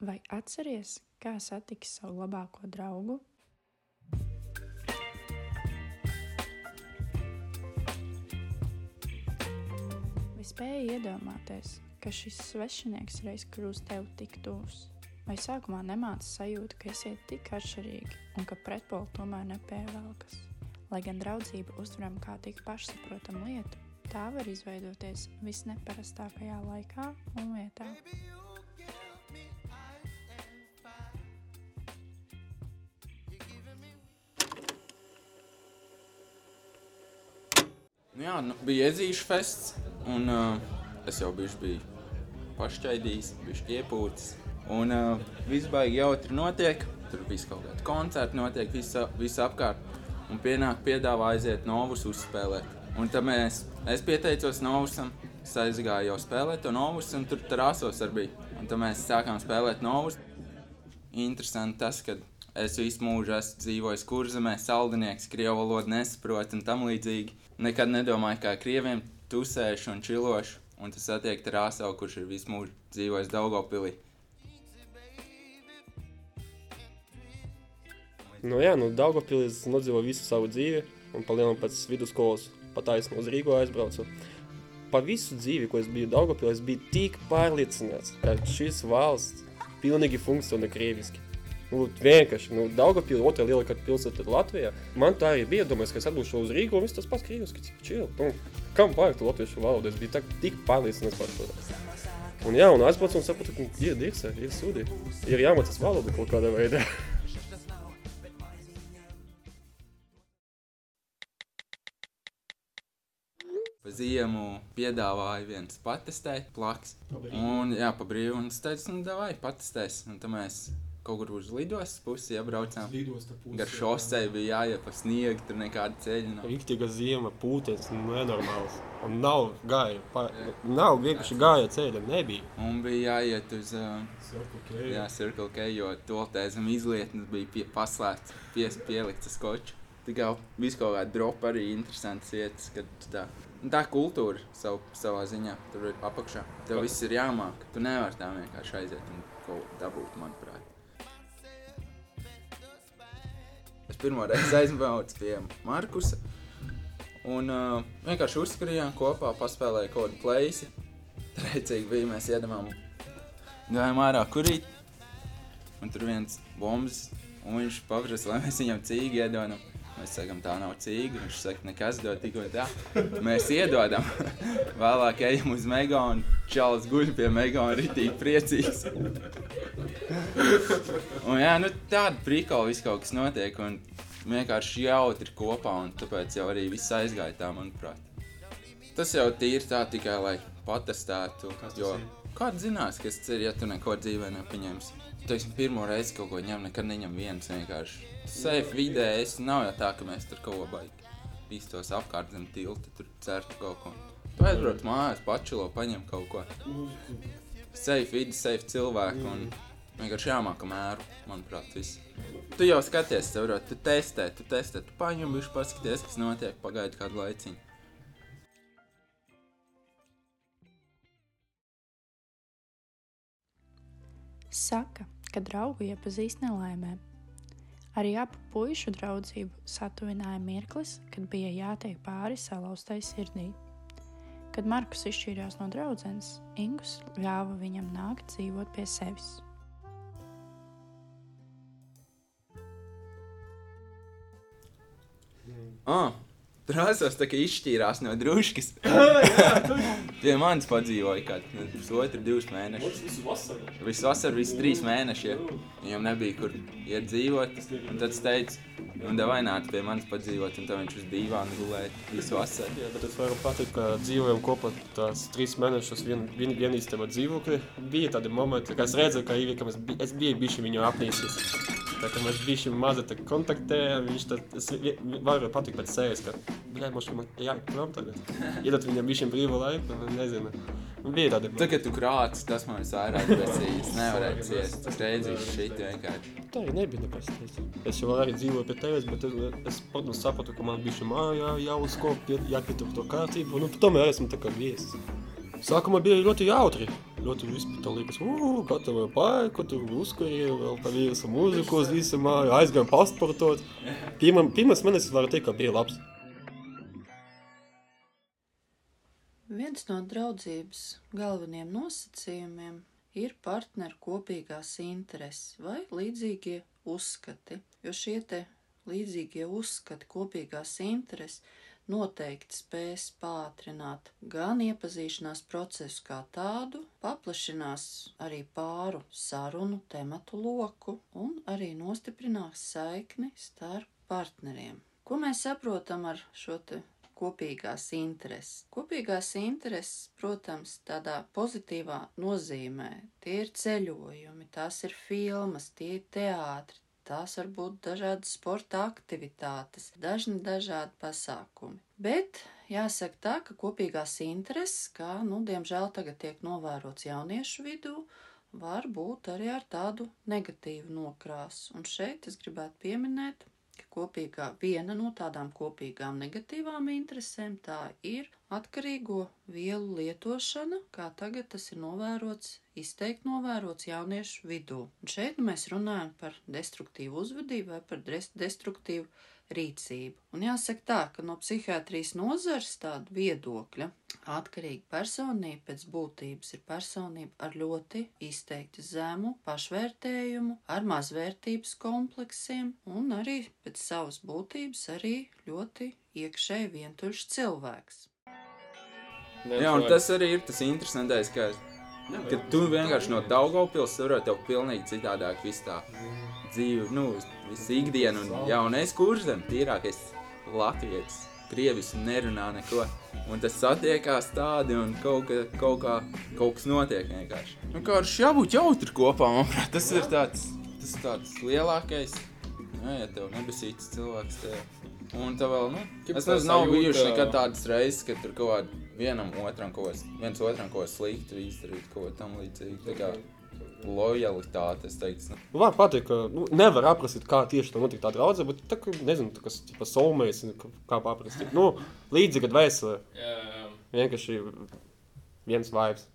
Vai atceries, kā satiksi savu labāko draugu? Vai spēji iedomāties, ka šis svešinieks reiz kļūs tev tik tuvs? Vai sākumā nemāca sajūta, ka esiet tik atšķirīgi un ka pretpoli tomēr nepievelkas? Lai gan draudzība uztveram kā tik pašsaprotamu lietu, tā var izveidoties visneparastākajā laikā un vietā. Nu jā, nu, bija iezīšu fests, un uh, es jau biju, biju pašķaidījis, biju iepūcis. Un uh, viss baigi jautri notiek, tur viss kaut kādi koncerti notiek, viss, viss apkārt. Un pienāk piedāvā aiziet Novus uzspēlēt. Un tad mēs, es pieteicos Novusam, es aizgāju jau spēlēt to Novus, un tur trāsos arī bija. Un tad mēs sākām spēlēt Novus. Interesanti tas, ka es visu mūžu esmu dzīvojis kurzemē, saldinieks, krievu valodu nesaprotu un tam līdzīgi. Nekad nedomāju, kā krieviem tusēšu un čilošu, un tas attiek Rāsau, kurš ir visu mūžu dzīvojis Daugavpilī. Nu, jā, nu, Daugavpilī nodzīvoju visu savu dzīvi, un palielam pēc vidusskolas pataisnu uz Rīgu aizbraucu. Pa visu dzīvi, ko es biju Daugavpilī, es biju tik pārliecināts, ka šis valsts pilnīgi funkcionē krieviski. Nu, vienkārši, nu, Daugavpilī otrā lielākā pilsēta Latvijā. Man tā arī bija, domāju, ka es atbūšu uz Rīgu, un viss tas pats krieviski, cik čil. Nu, kam vajag to latviešu valodu? Es biju tak, tik pārliecināts par to. Un jā, un aizbraucu un sapratu, ka ir dirsē, ir sūdi. Ir jāmācās valodu kaut kādā veidā. Pa ziemu piedāvāja viens patestēt, plaks. Un, jā, pa brīvu, un es teicu, nu, davai, patestēs. Un tad mēs kaut kur uz lidostas pusi iebraucām. Gar šosei bija jāiet pa sniegu, tur nekāda ceļa nav. Rīktīga ziema, pūtens, nenormāls. Un nav gāja, pa, nav vienkārši gāja ceļa, nebija. Un bija jāiet uz uh, jā, Circle K, jo toltē zem izlietnes bija pie, paslēgts, pies, pielikts skoču. Tikai viss kaut kāda dropa arī interesants vietas, kad tā. Un Tā kultūra sav, savā ziņā tur ir apakšā. Tev viss ir jāmāk. Tu nevari tā vienkārši aiziet un kaut ko dabūt, manuprāt. Pirmo reizi aizbraucu pie Markusa. Un uh, vienkārši uzskrījām kopā, paspēlēja kaut kādu pleisi. Treicīgi bija, mēs iedamām. Gājām ārā kurīt. Un tur viens bombs. Un viņš paprasa, lai mēs viņam cīgi iedodam. Mēs sakām, tā nav cīga. Viņš saka, nekas dod tikko tā. Mēs iedodam. Vēlāk ejam uz Megānu. Čāls guļ pie Megāna ritīgi priecīgs. un jā, nu tāda prikala viss kaut kas notiek. Un vienkārši jautri kopā. Un tāpēc jau arī viss aizgāja tā, manuprāt. Tas jau tīri tā tikai, lai patestētu. Jo kāds zinās, kas ir, ja tu neko dzīvē nepieņemsi? Teiksim, pirmo reizi kaut ko ņem, nekad neņem viens vienkārši. Safe vidē es nav jau tā, ka mēs tur kaut ko baigi bīstos apkārt zem tilta, tur certu kaut ko. Tu aizbrauc mājās, pačilo, paņem kaut ko. Safe vidi, safe cilvēku un vienkārši jāmāka mēru, manuprāt, viss. Tu jau skaties, saprot, tu testē, tu testē, tu paņem bišķi paskaties, kas notiek, pagaidi kādu laiciņu. Saka, ka draugu iepazīst nelaimē. Arī apu puišu draudzību satuvināja mirklis, kad bija jātiek pāri salauztai sirdī. Kad Markus izšķīrās no draudzenes, Ingus ļāva viņam nākt dzīvot pie sevis. Ah, Trāsos tā kā izšķīrās no druskas. Pie manis padzīvoja kāds pusotru, divus mēnešus. Visu vasaru. Visu vasaru, visu trīs mēnešus. Ja. Viņam nebija kur iet dzīvot. Un tad es teicu, un davai nāc pie manis padzīvot. Un tad viņš uz dīvāna gulēja visu vasaru. Jā, bet es varu pateikt, ka dzīvojam kopā tās trīs mēnešus vien, vien, vienīstabā dzīvoklī. Bija tādi momenti, kad es redzēju, ka Ivika, es, bi- es biju bišķi viņu apnīcis. Tā kā mēs bišķi mazi tā kontaktējam, viņš tad, varu pateikt pēc sevis, ka, bļā, mums man jāiet prom tagad. Iedot viņam bišķi brīvu laiku, un nezinu. Bija tādi Tad, kad tu krāts, tas man visvairāk becīja. Es nevarēju ciest. Reizes šeit vienkārši. Tā arī nebija nekas tāds. Es jau arī dzīvoju pie tevis, bet es, protams, sapratu, ka man bija mājā jāuzkop, jāpietur to kārtību. Nu, tomēr esmu tā kā viesis. Sākumā bija ļoti jautri. ļoti vispār tā liekas, uu, gatavojam paiku, tur uzkuriem, vēl pa vīrusu mūziku uz visu māju, aizgājam pasportot. Pirmam, pirmas mēnesis varu teikt, ka bija labs. Viens no draudzības galvenajiem nosacījumiem ir partneru kopīgās intereses vai līdzīgie uzskati, jo šie te līdzīgie uzskati, kopīgās intereses noteikti spēs pātrināt gan iepazīšanās procesu kā tādu, paplašinās arī pāru sarunu tematu loku un arī nostiprinās saikni starp partneriem. Ko mēs saprotam ar šo te kopīgās intereses. Kopīgās intereses, protams, tādā pozitīvā nozīmē, tie ir ceļojumi, tās ir filmas, tie ir teātri, tās var būt dažādas sporta aktivitātes, dažni dažādi pasākumi. Bet jāsaka tā, ka kopīgās intereses, kā, nu, diemžēl tagad tiek novērots jauniešu vidū, var būt arī ar tādu negatīvu nokrāsu. Un šeit es gribētu pieminēt kopīgā, viena no tādām kopīgām negatīvām interesēm tā ir atkarīgo vielu lietošana, kā tagad tas ir novērots, izteikti novērots jauniešu vidū. Un šeit nu mēs runājam par destruktīvu uzvedību vai par destruktīvu rīcību. Un jāsaka tā, ka no psihiatrijas nozars tāda viedokļa atkarīga personība pēc būtības ir personība ar ļoti izteikti zemu pašvērtējumu, ar mazvērtības kompleksiem un arī pēc savas būtības arī ļoti iekšēji vientuļš cilvēks. Jā, un tas arī ir tas interesantais, ka, ka tu vienkārši no Daugavpils saproti tev pilnīgi citādāk viss tā dzīve, nu, visu ikdienu, un jaunais kurzem, tīrākais latvietis, krievis nerunā neko. Un tas satiekās tādi, un kaut, ka, kaut kā, kaut kas notiek vienkārši. Nu, kā ar jābūt jautri kopā, manuprāt, tas ir tāds, tas ir tāds lielākais, nu, ja tev nebesīts cilvēks tev. Un tā vēl, nu, es nezinu, nav bijuši nekad tādas reizes, ka tur kaut kādā vienam otram ko, viens otram ko sliktu izdarīt, kaut ko tam līdzīgi. Tā kā, lojalitāte. Es teiktu, nu. Man patīk, ka nu, nevar aprakstīt, kā tieši tā notika tā draudzene, bet tā, ka, nezinu, tā, kas ir soulmates, kā aprakstīt. Nu, līdzīgi, kad vēsturē. Vienkārši viens vibes.